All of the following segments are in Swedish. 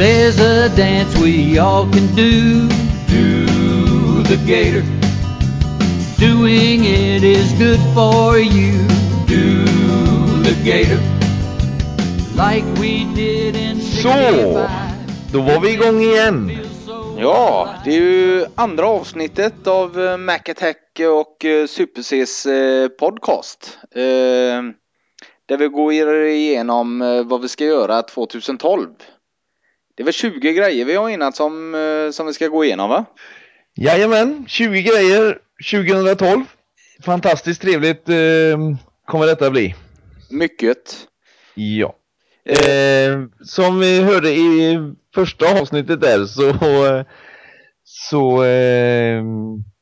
There's a dance we all can do. Do the gator. Doing it is good for you. Do the gator. Like we did in Så, 65. då var vi igång igen. Ja, det är ju andra avsnittet av eh, Mac Attack och eh, Super Cs eh, podcast. Där vi går igenom vad vi ska göra 2012. Det är väl 20 grejer vi har enats om eh, som vi ska gå igenom va? Jajamän, 20 grejer 2012. Fantastiskt trevligt eh, kommer detta bli. Mycket. Ja. Eh, som vi hörde i första avsnittet där så, så eh,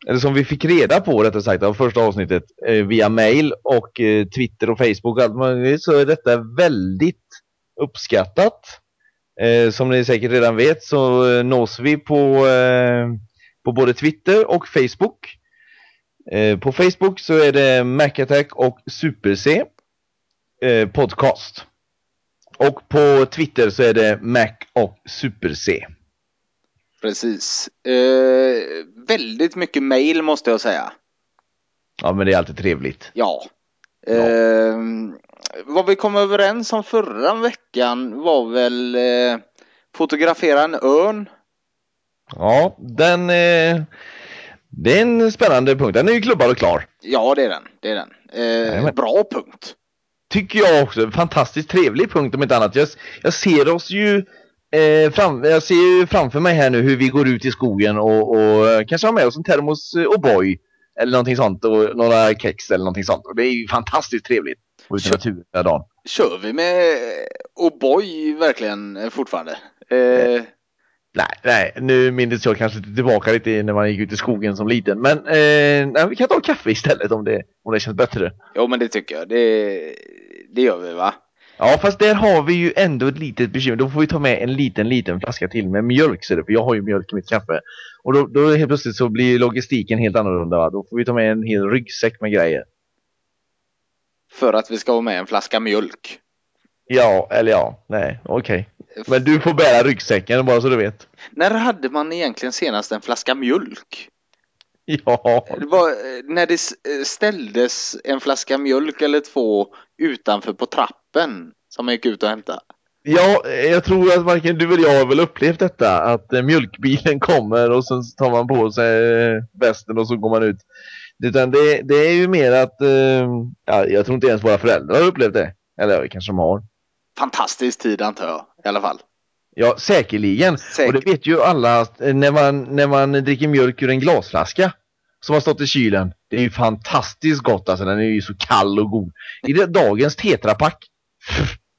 eller som vi fick reda på rättare sagt av första avsnittet eh, via mail och eh, Twitter och Facebook och allt möjligt så är detta väldigt uppskattat. Eh, som ni säkert redan vet så eh, nås vi på, eh, på både Twitter och Facebook. Eh, på Facebook så är det Macattack och Super-C eh, podcast. Och på Twitter så är det Mac och Super-C. Precis. Eh, väldigt mycket mail måste jag säga. Ja men det är alltid trevligt. Ja. Eh, vad vi kom överens om förra veckan var väl eh, fotografera en örn. Ja, den eh, det är en spännande punkt. Den är ju klubbad och klar. Ja, det är den. Det är den. Eh, bra punkt. Tycker jag också. Fantastiskt trevlig punkt om inte annat. Jag, jag ser oss ju eh, fram, jag ser ju framför mig här nu hur vi går ut i skogen och, och eh, kanske har med oss en termos eh, O'boy eller någonting sånt och några kex eller någonting sånt. Och det är ju fantastiskt trevligt. Och ute i Kör- naturen här dagen. Kör vi med O'boy verkligen eh, fortfarande? Eh, Nej, nej, nu minns jag kanske tillbaka lite när man gick ut i skogen som liten. Men eh, nej, vi kan ta kaffe istället om det, om det känns bättre. jo, men det tycker jag. Det, det gör vi va? Ja, fast där har vi ju ändå ett litet bekymmer. Då får vi ta med en liten, liten flaska till med mjölk, ser du, för jag har ju mjölk i mitt kaffe. Och då, då helt plötsligt så blir logistiken helt annorlunda. Va? Då får vi ta med en hel ryggsäck med grejer. För att vi ska ha med en flaska mjölk. Ja, eller ja, nej, okej. Men du får bära ryggsäcken bara så du vet. När hade man egentligen senast en flaska mjölk? Ja, Det var eh, när det eh, ställdes en flaska mjölk eller två utanför på trappen som man gick ut och hämtade. ja, jag tror att varken du eller jag har väl upplevt detta. Att eh, mjölkbilen kommer och sen tar man på sig västen och så går man ut. Utan det, det är ju mer att, eh, ja, jag tror inte ens våra föräldrar har upplevt det. Eller ja, kanske de har. Fantastisk tid antar jag i alla fall. Ja, säkerligen. Säkert. Och det vet ju alla eh, när man, när man dricker mjölk ur en glasflaska som har stått i kylen. Det är ju fantastiskt gott alltså. Den är ju så kall och god. I det, dagens tetrapack.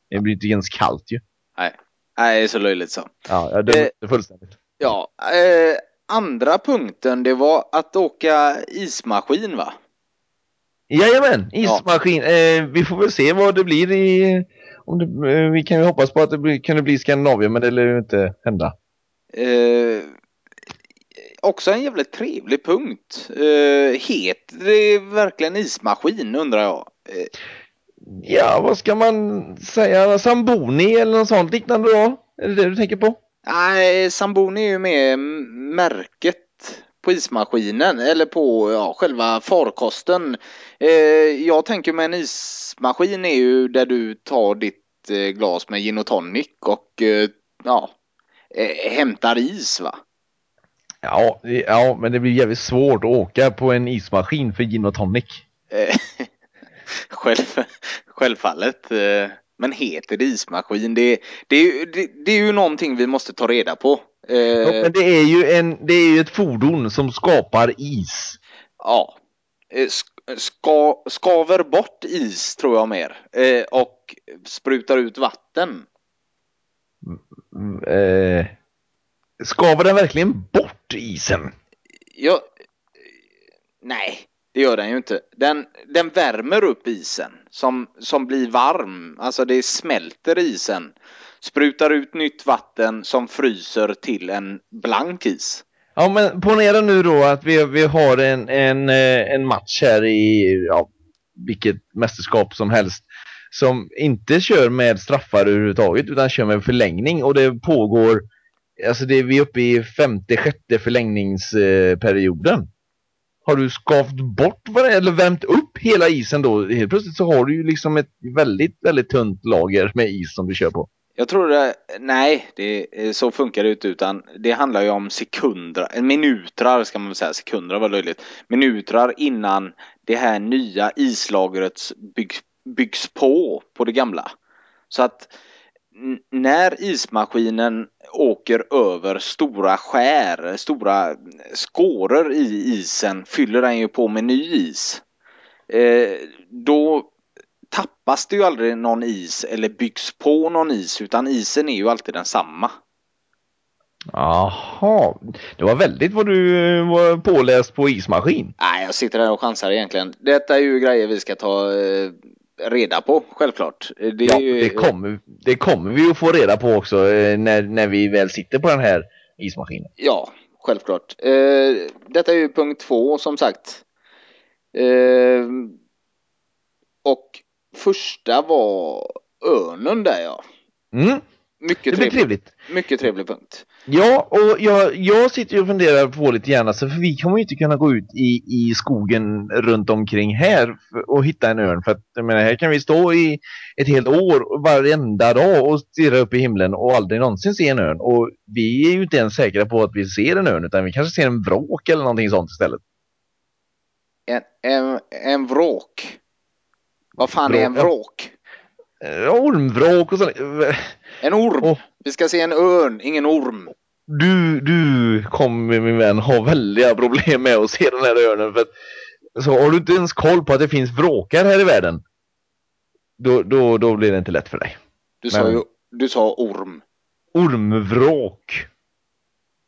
Det blir inte ens kallt ju. Nej, Nej det är så löjligt så. Ja, jag dömer Eh. fullständigt. Ja, eh, andra punkten det var att åka ismaskin va? Jajamän, ismaskin. Eh, vi får väl se vad det blir i... Om det, eh, vi kan ju hoppas på att det blir, kan det bli Skandinavien, men det lär ju inte hända. Eh, också en jävligt trevlig punkt. Eh, heter det verkligen ismaskin undrar jag? Eh, Ja, vad ska man säga? Samboni eller något sånt liknande då? Är det det du tänker på? Nej, Samboni är ju med märket på ismaskinen eller på ja, själva farkosten. Eh, jag tänker med en ismaskin är ju där du tar ditt eh, glas med gin och tonic och eh, ja, eh, hämtar is va. Ja, ja, men det blir jävligt svårt att åka på en ismaskin för gin och tonic. Eh, Själv, självfallet. Men heter det ismaskin? Det, det, det, det är ju någonting vi måste ta reda på. Eh, Ja, men det är ju en, det är ju ett fordon som skapar is. Ja. Eh, sk- Ska, skaver bort is tror jag mer. Eh, och sprutar ut vatten. Mm, Eh, skavar den verkligen bort isen? Ja, eh, nej, det gör den ju inte. Den, den värmer upp isen som, som blir varm. Alltså det smälter isen. Sprutar ut nytt vatten som fryser till en blank is. Ja, men ponera nu då att vi, vi har en, en, eh, en match här i ja, vilket mästerskap som helst. som inte kör med straffar överhuvudtaget utan kör med förlängning och det pågår, alltså det är vi är uppe i femte, sjätte förlängningsperioden. Har du skavt bort eller värmt upp hela isen då? Helt plötsligt så har du ju liksom ett väldigt, väldigt tunt lager med is som du kör på. Jag tror det, nej, det, så funkar det inte utan det handlar ju om sekunder, minutrar ska man väl säga, sekunder var löjligt. Minutrar innan det här nya islagret byggs, byggs på, på det gamla. Så att när ismaskinen åker över stora skär, stora skåror i isen, fyller den ju på med ny is. Eh, då tappas det ju aldrig någon is eller byggs på någon is utan isen är ju alltid densamma. Jaha, det var väldigt vad du var påläst på ismaskin. Nej, jag sitter här och chansar egentligen. Detta är ju grejer vi ska ta eh, reda på, självklart. Det, ja, ju... det, kommer, det kommer vi att få reda på också eh, när, när vi väl sitter på den här ismaskinen. Ja, självklart. Eh, detta är ju punkt två som sagt. Eh, och första var örnen där ja. Mm. Mycket det blir trevligt. Mycket trevlig punkt. Ja, och jag, jag sitter ju och funderar på lite grann, alltså, för vi kommer ju inte kunna gå ut i, i skogen runt omkring här och hitta en örn. För att jag menar, här kan vi stå i ett helt år varenda dag och stirra upp i himlen och aldrig någonsin se en örn. Och vi är ju inte ens säkra på att vi ser en örn, utan vi kanske ser en vråk eller någonting sånt istället. En, en, en vråk? Vad fan vråk, är en vråk? Ja, ormvråk och sånt. En orm. Oh. Vi ska se en örn, ingen orm. Du, du kommer min vän ha väldiga problem med att se den här örnen. För att, så har du inte ens koll på att det finns vråkar här i världen. Då, då, då blir det inte lätt för dig. Du sa ju, du sa orm. Ormvråk.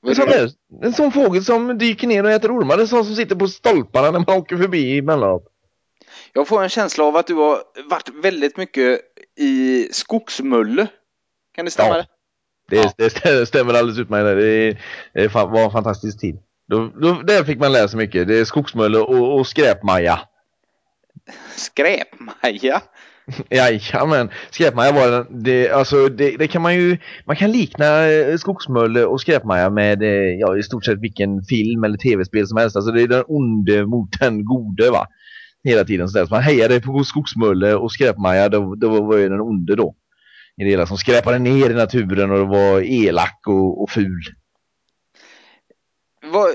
En sån, där, en sån fågel som dyker ner och äter ormar. En sån som sitter på stolparna när man åker förbi emellanåt. Jag får en känsla av att du har varit väldigt mycket i skogsmulle. Kan det stämma? Ja, det, det stämmer alldeles utmärkt. Det, det var en fantastisk tid. Då, då, där fick man lära sig mycket. Det är skogsmulle och, och skräpmaja. Skräpmaja? Jajamän, skräpmaja var det, alltså det, det, kan man ju, man kan likna eh, skogsmulle och skräpmaja med eh, ja, i stort sett vilken film eller tv-spel som helst. Alltså det är den onde mot den gode va. Hela tiden så, där. så man hejade på skogsmulle och skräpmaja, då, då var ju den onde då i det hela som skräpade ner i naturen och var elak och, och ful.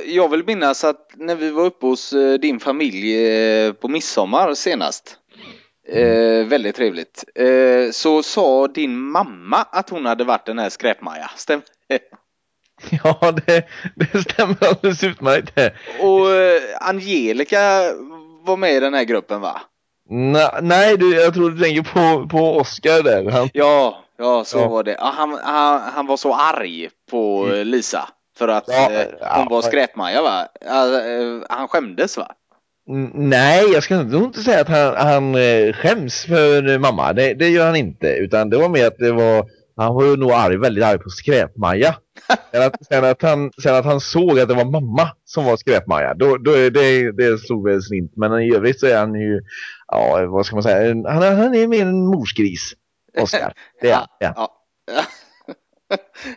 Jag vill minnas att när vi var uppe hos eh, din familj eh, på midsommar senast, mm. eh, väldigt trevligt, eh, så sa din mamma att hon hade varit den här skräpmaja. Stämmer Ja, det, det stämmer alldeles utmärkt. Och eh, Angelica var med i den här gruppen va? nej, du, jag tror du tänker på, på Oscar där. Han... Ja, ja, så ja. var det. Han, han, han var så arg på mm. Lisa för att ja, eh, hon var skräpmaja va? Eh, han skämdes va? Nej, jag ska nog inte säga att han, han eh, skäms för mamma. Det, det gör han inte. Utan det var mer att det var han var ju nog arg, väldigt arg på skräpmaja. sen, att, sen, att han, sen att han såg att det var mamma som var skräpmaja, då, då är det, det slog väl slint. Men i övrigt så är han ju, ja vad ska man säga, han, han är mer en morsgris, Oskar. Det är ja, ja. ja.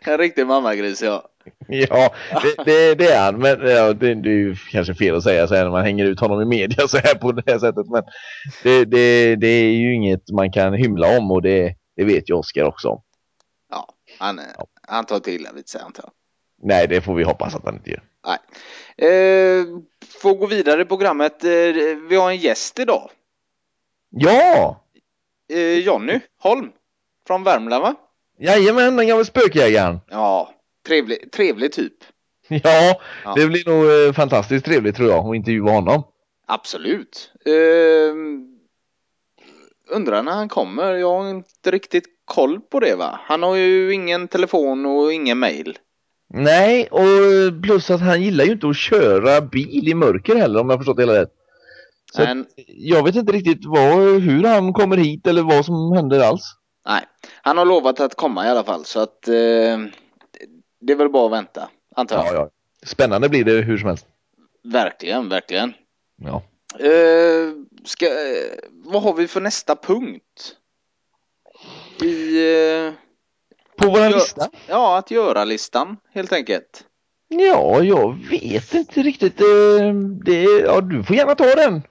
en riktig mammagris, ja. Ja, det, det, det, är han. Men ja, det, det, är ju kanske fel att säga så här när man hänger ut honom i media så här på det här sättet. Men det, det, det är ju inget man kan hymla om och det, det vet ju Oskar också om. Han, ja. han tar till vid sig antar jag. Nej, det får vi hoppas att han inte gör. Nej. Eh, får gå vidare i programmet. Eh, vi har en gäst idag. Ja! Eh, Jonny Holm från Värmland va? Jajamän, den gamla spökjägaren. Ja, trevlig, trevlig typ. Ja, ja, det blir nog eh, fantastiskt trevligt tror jag att intervjua honom. Absolut. Eh, undrar när han kommer. Jag har inte riktigt koll på det va? Han har ju ingen telefon och ingen mail. Nej, och plus att han gillar ju inte att köra bil i mörker heller om jag förstått det hela rätt. Så Men... jag vet inte riktigt vad, hur han kommer hit eller vad som händer alls. Nej, han har lovat att komma i alla fall så att eh, det är väl bara att vänta, antar jag. Ja, ja. Spännande blir det hur som helst. Verkligen, verkligen. Ja. Eh, ska, eh, vad har vi för nästa punkt? Eh, På våran Ja. lista? ja, att göra-listan helt enkelt. Ja, jag vet inte riktigt. eh, Det, ja, du får gärna ta den.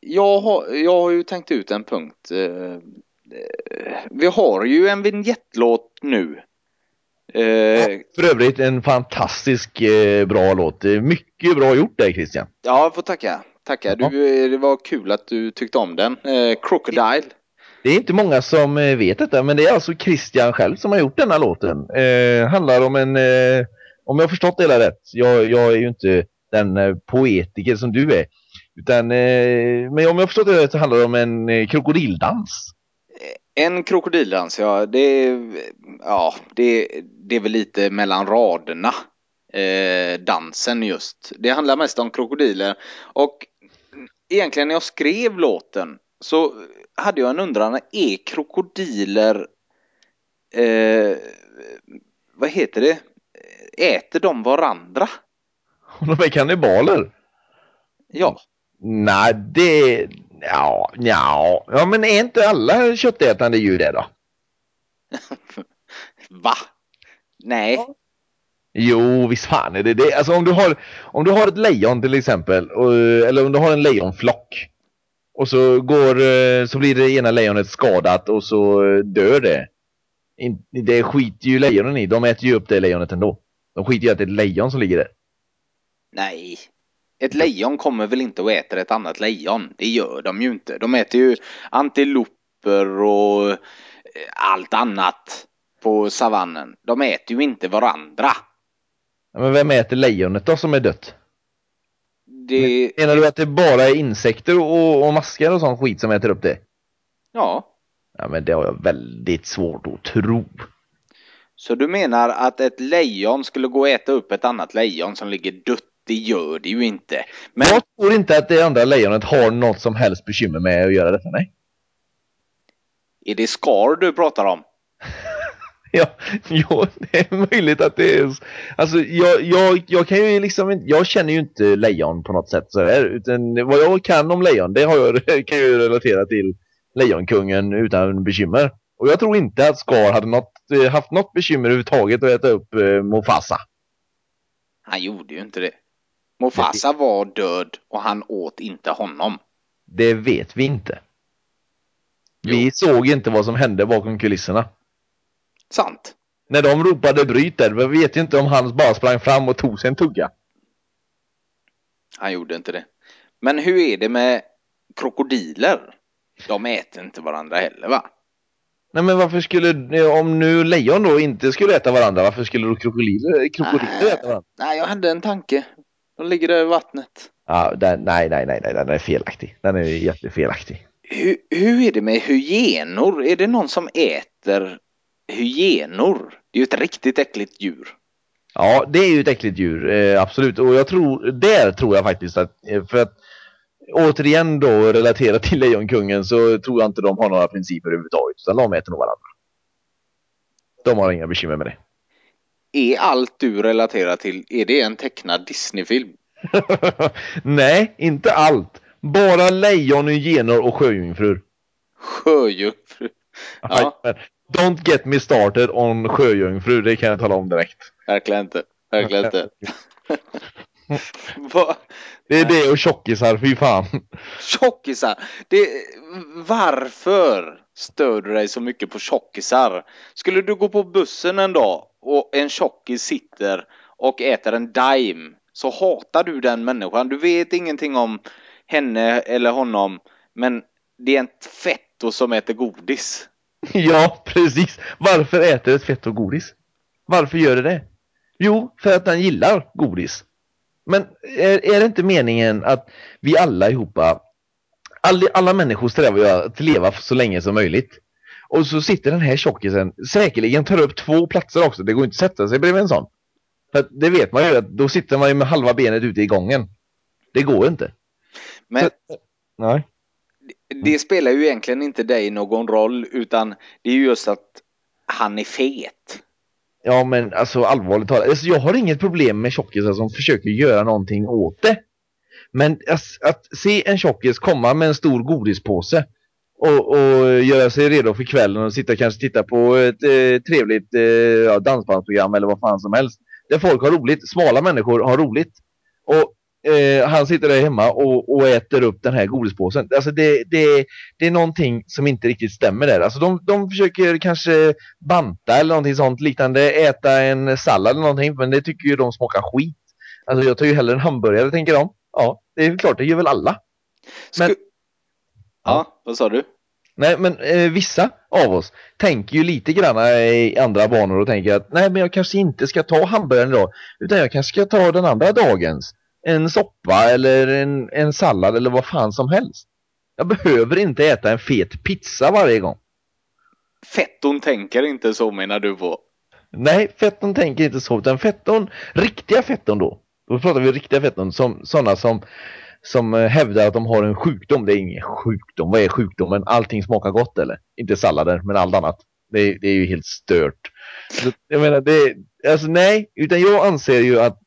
Jag har, jag har ju tänkt ut en punkt. Eh, Vi har ju en vignettlåt nu. Eh, För övrigt en fantastisk bra låt. Mycket bra gjort där Christian. Ja, jag får tacka. Tacka. Du, det var kul att du tyckte om den. Crocodile. Det är inte många som eh, vet detta, men det är alltså Christian själv som har gjort denna låten. Eh, handlar om en, eh, om jag har förstått det hela rätt, jag, jag är ju inte den eh, poetiker som du är. Utan, eh, men om jag har förstått det rätt så handlar det om en eh, krokodildans. En krokodildans, ja. Det, är- ja, det, det är väl lite mellan raderna. Eh, dansen just. Det handlar mest om krokodiler. Och egentligen när jag skrev låten så hade jag en undran. Är krokodiler... Eh, vad heter det? Äter de varandra? Och de är kannibaler. Ja. Nej, det... Ja, ja, ja, men är inte alla köttätande djur det då? Va? Nej. Jo, visst fan är det det. Alltså om du har, om du har ett lejon till exempel, eller om du har en lejonflock. Och så går, eh, så blir det ena lejonet skadat och så eh, dör det. Det skiter ju lejonen i. De äter ju upp det lejonet ändå. De skiter ju att det är ett lejon som ligger där. Nej. Ett lejon kommer väl inte och äter ett annat lejon? Det gör de ju inte. De äter ju antiloper och eh, allt annat på savannen. De äter ju inte varandra. Men vem äter lejonet då som är dött? Det... Menar du att det bara är insekter och, och maskar och sån skit som äter upp det? Ja. Ja men det har jag väldigt svårt att tro. Så du menar att ett lejon skulle gå och äta upp ett annat lejon som ligger dött? Det gör det ju inte. Men Jag tror inte att det andra lejonet har något som helst bekymmer med att göra detta, nej. är det Scar du pratar om? Ja, ja, det är möjligt att det är... Alltså, jag, jag, jag kan ju liksom. Jag känner ju inte lejon på något sätt så här, utan vad jag kan om lejon, det har jag, kan jag ju relatera till Lejonkungen utan bekymmer. Och jag tror inte att Scar hade något, eh, haft något bekymmer överhuvudtaget att äta upp eh, Mufasa. Han gjorde ju inte det. Mufasa var död och han åt inte honom. Det vet vi inte. Vi såg inte vad som hände bakom kulisserna. Sant. När de ropade bryt där, vi vet ju inte om han bara sprang fram och tog sig en tugga. Han gjorde inte det. Men hur är det med krokodiler? De äter inte varandra heller va? Nej men varför skulle, om nu lejon då inte skulle äta varandra, varför skulle då krokodiler, krokodiler äta varandra? Nej, jag hade en tanke. De ligger där i vattnet. Ja, den, nej, nej, nej, nej, den är felaktig. Den är jättefelaktig. Hur, hur är det med hyenor? Är det någon som äter hyenor? Det är ju ett riktigt äckligt djur. Ja, det är ju ett äckligt djur, eh, absolut. Och jag tror, där tror jag faktiskt att, eh, för att återigen då relaterat till Lejonkungen så tror jag inte de har några principer överhuvudtaget. Utan de äter nog varandra. De har inga bekymmer med det. Är allt du relaterar till, är det en tecknad Disneyfilm? Nej, inte allt. Bara lejon, hyenor och sjöjungfrur. Sjöjungfru. Ja, Ja. Don't get me started on sjöjungfru, det kan jag tala om direkt. verkligen inte. Verkligen inte. Det är det och tjockisar, fy fan. Tjockisar. Det, varför stör du dig så mycket på tjockisar? Skulle du gå på bussen en dag och en tjockis sitter och äter en Daim så hatar du den människan. Du vet ingenting om henne eller honom men det är en fetto som äter godis. Ja, precis. Varför äter ett fett och godis? Varför gör det det? Jo, för att den gillar godis. Men är, är det inte meningen att vi alla ihop, alla, alla människor strävar ju att leva så länge som möjligt. Och så sitter den här tjockisen, säkerligen tar upp två platser också, det går inte att sätta sig bredvid en sån. För det vet man ju, att då sitter man ju med halva benet ute i gången. Det går inte. Men Så, nej det spelar ju egentligen inte dig någon roll utan det är ju just att han är fet. Ja men alltså allvarligt talat, alltså, jag har inget problem med tjockisar som försöker göra någonting åt det. Men att, att se en tjockis komma med en stor godispåse och, och göra sig redo för kvällen och sitta kanske titta på ett eh, trevligt eh, ja, dansbandsprogram eller vad fan som helst. Där folk har roligt, smala människor har roligt. Och eh, han sitter där hemma och, och, äter upp den här godispåsen. Alltså det, det, det är någonting som inte riktigt stämmer där. Alltså de, de försöker kanske banta eller någonting sånt liknande, äta en sallad eller någonting, men det tycker ju de smakar skit. Alltså jag tar ju hellre en hamburgare, tänker de. Ja, det är klart, det gör väl alla. Men... Sku... Ja, vad sa du? Nej, men eh, vissa av oss tänker ju lite grann i andra banor och tänker att nej, men jag kanske inte ska ta hamburgaren idag, utan jag kanske ska ta den andra dagens. En soppa eller en, en sallad eller vad fan som helst. Jag behöver inte äta en fet pizza varje gång. Fetton tänker inte så menar du på? Nej, fetton tänker inte så, utan fetton, riktiga fetton då. Då pratar vi riktiga fetton, som, sådana som som hävdar att de har en sjukdom. Det är ingen sjukdom. Vad är sjukdomen? Allting smakar gott eller? Inte sallader, men allt annat. Det är, det är ju helt stört. Jag menar, det, alltså nej, utan jag anser ju att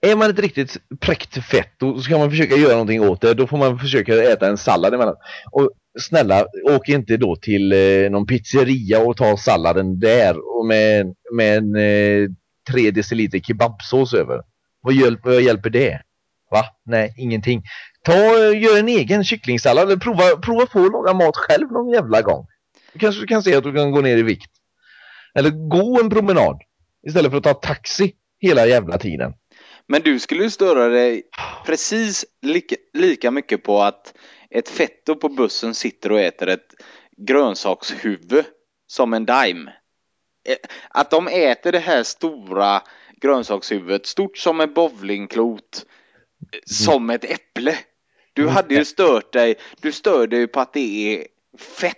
är man ett riktigt präkt fett då ska man försöka göra någonting åt det. Då får man försöka äta en sallad emellan. Och snälla, åk inte då till eh, någon pizzeria och ta salladen där och med, med en eh, 3 deciliter kebabsås över. Vad hjälper, vad hjälper det? Va? Nej, ingenting. Ta gör en egen kycklingsallad eller prova, prova på att laga mat själv någon jävla gång. Du kanske kan se att du kan gå ner i vikt. Eller gå en promenad istället för att ta taxi hela jävla tiden. Men du skulle ju störa dig precis lika, lika mycket på att ett fetto på bussen sitter och äter ett grönsakshuvud som en Daim. Eh, att de äter det här stora grönsakshuvudet, stort som en bowlingklot, som ett äpple. Du mm. hade ju stört dig, du störde ju på att det är fett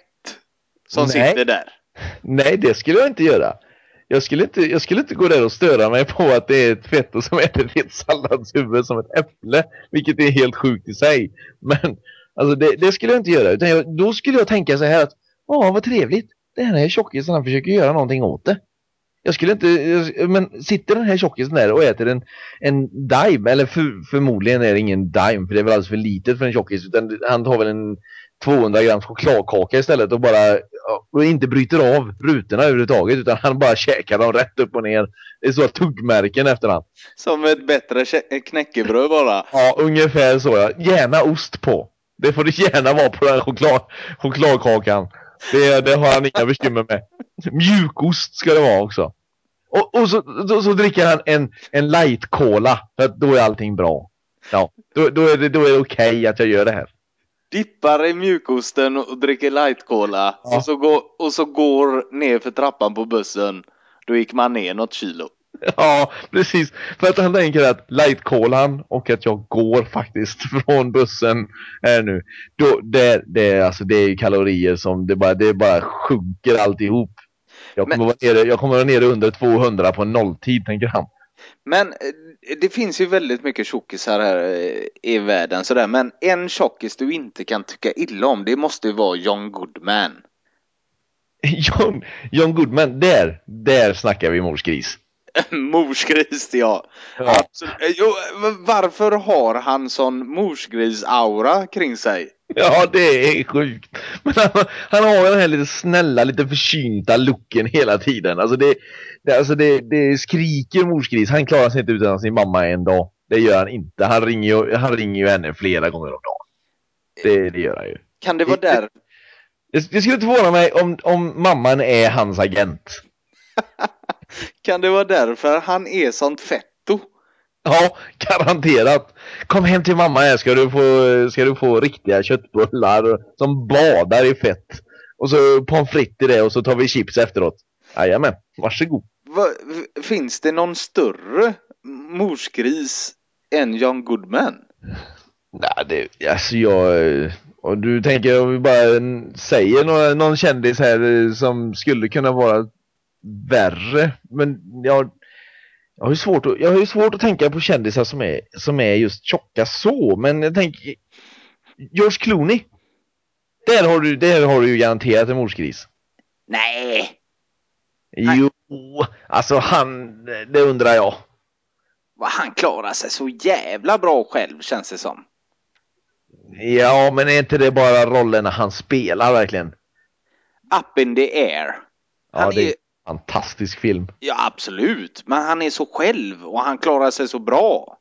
som Nej. sitter där. Nej, det skulle jag inte göra. Jag skulle inte, jag skulle inte gå där och störa mig på att det är ett fetto som äter ett salladshuvud som ett äpple, vilket är helt sjukt i sig. Men alltså det, det skulle jag inte göra, utan jag, då skulle jag tänka så här att, åh vad trevligt, den här tjockisen han försöker göra någonting åt det. Jag skulle inte, men sitter den här tjockisen där och äter en, en dime, eller för, förmodligen är det ingen dime, för det är väl alldeles för litet för en tjockis, utan han tar väl en 200 gram chokladkaka istället och bara och inte bryter av rutorna överhuvudtaget utan han bara käkar dem rätt upp och ner. Det är så tuggmärken efter han. Som ett bättre knäckebröd bara. Ja, ungefär så ja. Gärna ost på. Det får det gärna vara på den choklad, chokladkakan. Det, det har han inga bekymmer med. Mjukost ska det vara också. Och, och så, så, så, dricker han en, en light cola för att då är allting bra. Ja, då, då är det, då är det okej okay att jag gör det här. Dippar i mjukosten och dricker light cola ja. och, så går, och så går ner för trappan på bussen. Då gick man ner något kilo. Ja, precis. För att han tänker att light-kolan och att jag går faktiskt från bussen här nu. Då, det, det, alltså, det är kalorier som det bara, det bara sjunker alltihop. Jag kommer, Men, vara nere, jag kommer vara nere under 200 på nolltid, tänker han. Men eh, det finns ju väldigt mycket tjockisar här eh, i världen sådär. Men en tjockis du inte kan tycka illa om, det måste ju vara John Goodman. John, John Goodman, där, där snackar vi morsgris. morsgris, ja. ja. Absolut. Eh, jo, varför har han sån morsgris-aura kring sig? Ja, det är sjukt. Men han, han har den här lite snälla, lite försynta looken hela tiden. Alltså det, det, alltså det, det skriker morsgris. Han klarar sig inte utan sin mamma en dag. Det gör han inte. Han ringer ju, han ringer ju henne flera gånger om dagen. Det, det gör han ju. Kan det vara där? Det, det skulle inte förvåna mig om, om mamman är hans agent. kan det vara därför han är sånt fetto? Ja, garanterat. Kom hem till mamma här ska du få, ska du få riktiga köttbullar som badar i fett. Och så pommes frites i det och så tar vi chips efteråt. Jajamän, varsågod. Va, finns det någon större morsgris än John Goodman? Nej, det, alltså jag... Och du tänker om vi bara säger någon, någon kändis här som skulle kunna vara värre. Men jag, jag, har ju svårt att, jag har ju svårt att tänka på kändisar som är, som är just tjocka så. Men jag tänker... George Clooney. Där har du, där har du ju garanterat en morsgris. Nej. Jo, alltså han, det undrar jag. Han klarar sig så jävla bra själv känns det som. Ja, men är inte det bara rollerna han spelar verkligen? Up in the air. Ja, Han det är fantastisk film. Ja, absolut. Men han är så själv och han klarar sig så bra.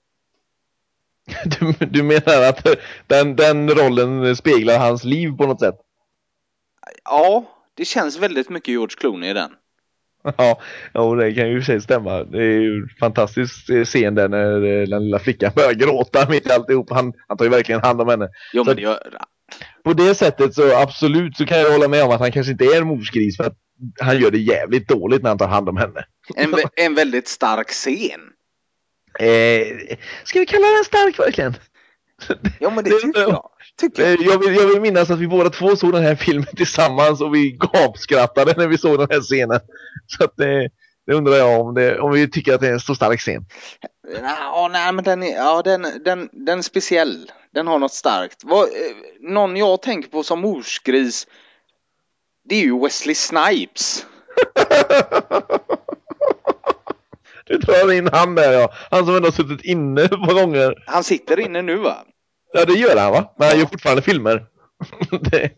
Du, du menar att den, den rollen speglar hans liv på något sätt? Ja, det känns väldigt mycket George Clooney i den. Ja, det kan ju i sig stämma. Det är ju en fantastisk scen där när eh, den lilla flickan börjar gråta mitt i alltihop. Han, han tar ju verkligen hand om henne. Jo, men det gör... På det sättet så absolut så kan jag hålla med om att han kanske inte är en morsgris för att han gör det jävligt dåligt när han tar hand om henne. En, en väldigt stark scen. Eh, ska vi kalla den stark verkligen? Ja, men det tycker jag. Tycker Eh, jag. Jag vill, jag vill minnas att vi båda två såg den här filmen tillsammans och vi gapskrattade när vi såg den här scenen. Så att det, det undrar jag om, det, om vi tycker att det är en så stark scen. Ja, nej, men den är, ja, den, den, den är speciell. Den har något starkt. Vad, eh, någon jag tänker på som morsgris, det är ju Wesley Snipes. Du drar in han där ja. Han som ändå har suttit inne ett par gånger. Han sitter inne nu va? Ja det gör han va? Men han gör fortfarande filmer. det,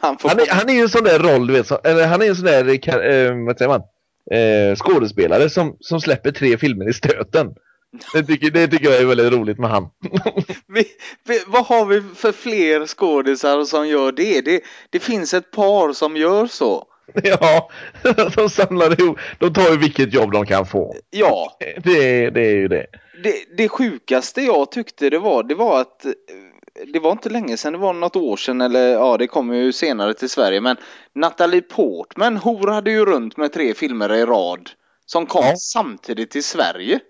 Han får han, är, han är ju en sån där roll, du vet. Så, eller han är en sån där, eh, vad säger man? Eh, skådespelare som, som släpper tre filmer i stöten. Det tycker, det tycker jag är väldigt roligt med han. Vi, vi, vad har vi för fler skådisar som gör det? det? Det finns ett par som gör så. ja, de samlar ihop. De tar ju vilket jobb de kan få. Ja, Det, är- det är ju det. det, det sjukaste jag tyckte det var, det var att eh, det var inte länge sedan, det var något år sedan eller ja, det kom ju senare till Sverige, men Natalie Portman horade ju runt med tre filmer i rad som kom Ja. samtidigt till Sverige.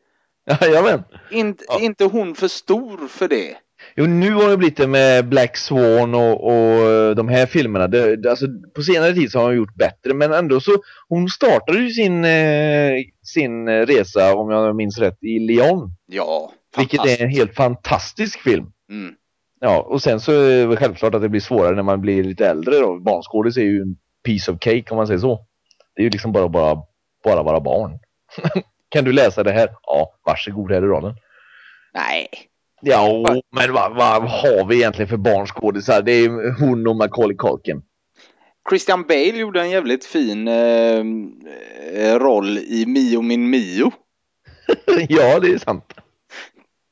Jajamän. Inte, Ja. inte hon för stor för det. Jo, nu har det blivit det med Black Swan och, och eh, de här filmerna. Det, det, alltså, på senare tid så har hon gjort bättre, men ändå så hon startade ju sin, eh, sin eh, resa, om jag minns rätt, i Lyon. Ja, Vilket är en helt fantastisk film. Mm. Ja, och sen så är det självklart att det blir svårare när man blir lite äldre då. Barnskådis är ju en piece of cake om man säger så. Det är ju liksom bara bara, bara vara barn. kan du läsa det här? Ja, varsågod här är rollen. Nej, Ja, men vad, vad har vi egentligen för barnskådisar? Det är hon och Macaulay Culkin. Christian Bale gjorde en jävligt fin eh, eh, roll i Mio min Mio. ja, det är sant.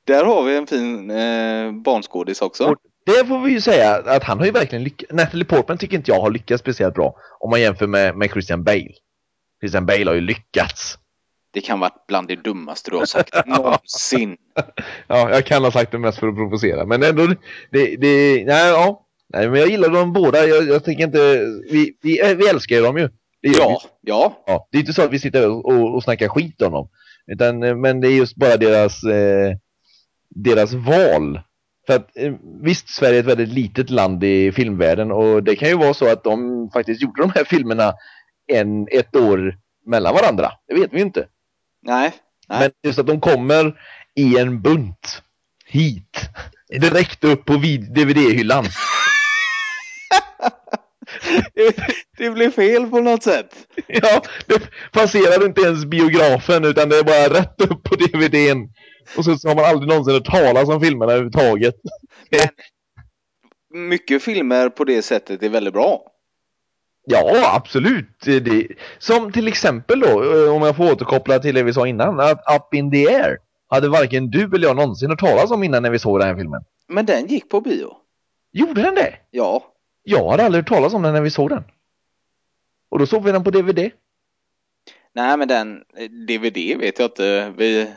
Där har vi en fin eh, barnskådis också. Och det får vi ju säga att han har ju verkligen lyckats. Natalie Portman tycker inte jag har lyckats speciellt bra om man jämför med, med Christian Bale. Christian Bale har ju lyckats. Det kan vara bland det dummaste du har sagt någonsin. Ja, jag kan ha sagt det mest för att provocera, men ändå, det, det, nej, ja. Nej, men jag gillar dem båda. Jag, jag tänker inte, vi, vi, vi älskar ju dem ju. Gör vi. Ja, ja. Ja, det är inte så att vi sitter och, och, snackar skit om dem. Utan, eh, men det är just bara deras, eh, deras val. För att eh, visst, Sverige är ett väldigt litet land i filmvärlden och det kan ju vara så att de faktiskt gjorde de här filmerna en, ett år mellan varandra. Det vet vi inte. Nej. Nej. Men just att de kommer i en bunt hit. Direkt upp på DVD-hyllan. Det blev fel på något sätt. Ja, det passerar inte ens biografen utan det är bara rätt upp på DVDn. Och så, så har man aldrig någonsin hört talas om filmerna överhuvudtaget. Mycket filmer på det sättet är väldigt bra. Ja, absolut. Det, som till exempel då, eh, om jag får återkoppla till det vi sa innan, att Up in the Air hade varken du eller jag någonsin hört talas om innan när vi såg den här filmen. Men den gick på bio. Gjorde den det? Ja. Jag hade aldrig hört talas om den när vi såg den. Och då såg vi den på DVD. Nej, men den DVD vet jag inte. Vi,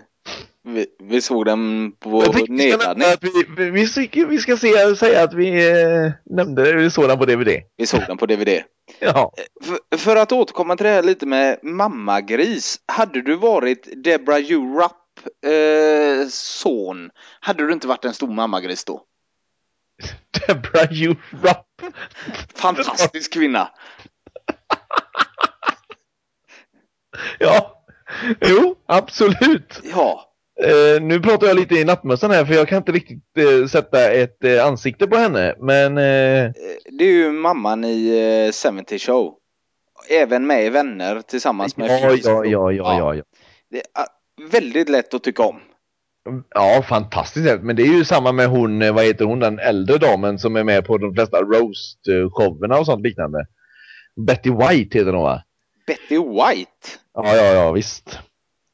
vi, vi såg den på nedladdning. vi, vi, vi ska se, säga att vi eh, nämnde vi såg den på DVD. Vi såg den på DVD. Ja. För, för att återkomma till det här lite med mammagris. Hade du varit Deborah Urapp eh, son, hade du inte varit en stor mammagris då? Deborah Urapp. Fantastisk kvinna. Ja. Jo, absolut. Ja. Eh, nu pratar jag lite i nattmössan här för jag kan inte riktigt eh, sätta ett eh, ansikte på henne. Men eh, Eh, Det är ju mamman i eh, 70 Show. Även med i Vänner tillsammans med ja, ja, ja, ja, ja, ja. Det är ah, väldigt lätt att tycka om. Ja, fantastiskt. Men det är ju samma med hon, eh, vad heter hon, den äldre damen som är med på de flesta roast-showerna och sånt liknande. Betty White heter hon va? Betty White? Ja, ja, ja, visst.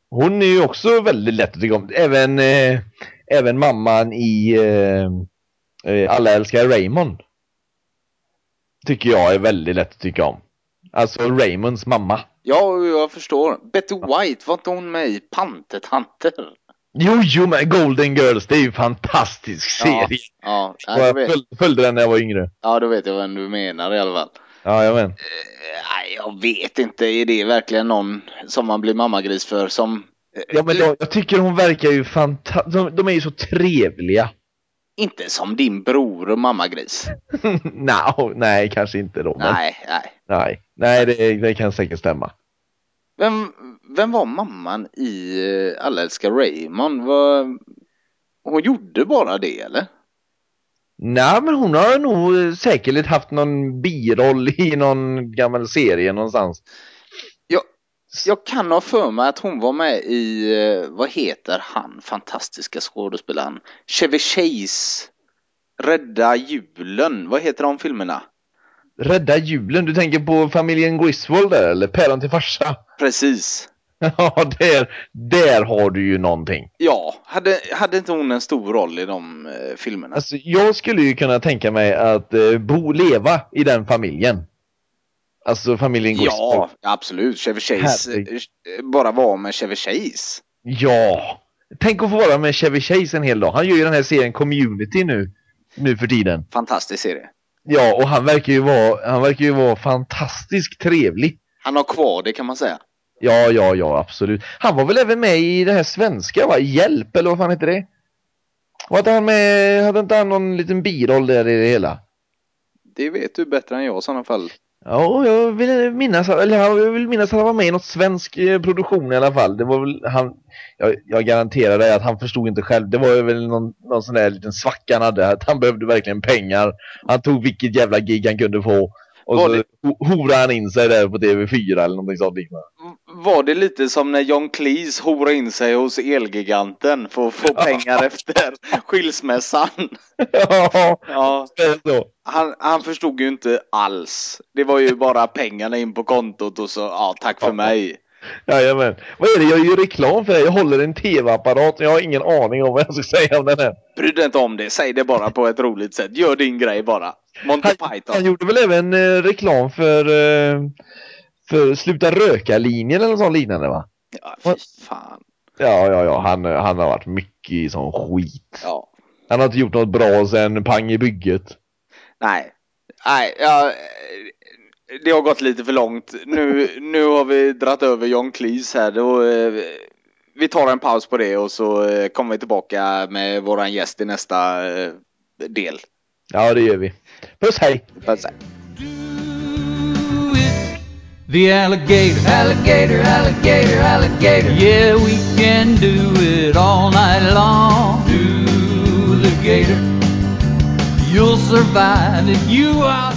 Hon är ju också väldigt lätt att tycka om. Även, eh, även mamman i eh, eh Alla älskar Raymond. Tycker jag är väldigt lätt att tycka om. Alltså Raymonds mamma. Ja, jag förstår. Betty White, var inte hon med i Pantertanter? Jo, jo, men Golden Girls, det är ju en fantastisk serie. Ja, ja jag föl följde den när jag var yngre. Ja, då vet jag vem du menar i alla fall. Ja, jag vet. Uh, jag vet inte, är det verkligen någon som man blir mammagris för som... Uh, ja, men då, jag tycker hon verkar ju fantastisk. De, de, är ju så trevliga. Inte som din bror och mammagris. no, nej, kanske inte då. Men... Nej, nej. Nej, nej det, det kan säkert stämma. Vem, vem var mamman i eh, Alla älskar Raymond? Var, hon gjorde bara det eller? Nej, men hon har nog säkert haft någon biroll i någon gammal serie någonstans. Jag, jag kan ha för mig att hon var med i, eh, vad heter han, fantastiska skådespelaren? Chevy Chase, Rädda julen, vad heter de filmerna? Rädda julen, du tänker på familjen Griswold där eller? Päron till farsa? Precis. Ja, där, där har du ju någonting. Ja, hade, hade inte hon en stor roll i de eh, filmerna? Alltså, jag skulle ju kunna tänka mig att eh, bo leva i den familjen. Alltså familjen Griswold. Ja, absolut. Chevy Chase. Herregud. Eh, bara vara med Chevy Chase. Ja. Tänk att få vara med Chevy Chase en hel dag. Han gör ju den här serien Community nu, nu för tiden. Fantastisk serie. Ja, och han verkar ju vara, han verkar ju vara fantastiskt trevlig. Han har kvar det kan man säga. Ja, ja, ja, absolut. Han var väl även med i det här svenska, va? Hjälp, eller vad fan heter det? Var inte han med, hade inte han någon liten biroll där i det hela? Det vet du bättre än jag i sådana fall. Ja, jag vill minnas, eller jag vill minnas att han var med i något svensk eh, produktion i alla fall. Det var väl han, jag, jag garanterar dig att han förstod inte själv. Det var väl någon, någon sån där liten svacka han hade, att han behövde verkligen pengar. Han tog vilket jävla gig han kunde få. Och var så det... horade han in sig där på TV4 eller någonting sånt liknande. Var det lite som när John Cleese horade in sig hos Elgiganten för att få pengar efter skilsmässan? ja, ja. Han, han förstod ju inte alls. Det var ju bara pengarna in på kontot och så, ja, tack för mig. Jajamän. Vad är det jag gör reklam för? Jag håller en tv-apparat och jag har ingen aning om vad jag ska säga om den här. Bry dig inte om det. Säg det bara på ett roligt sätt. Gör din grej bara. Monty han, Python. Han gjorde väl även eh, reklam för, eh, för Sluta Röka-linjen eller något sånt liknande va? Ja, fy fan. Ja, ja, ja. Han, han har varit mycket i sån skit. Ja. Han har inte gjort något bra sen Pang i bygget. Nej. Nej, ja, det har gått lite för långt. Nu, nu har vi dratt över John Cleese här. Då, eh, vi tar en paus på det och så eh, kommer vi tillbaka med våran gäst i nästa eh, del. Ja, det gör vi. Puss hej! Puss hej! The alligator, alligator, alligator, alligator. Yeah, we can do it all night long. Do the gator. You'll survive if you are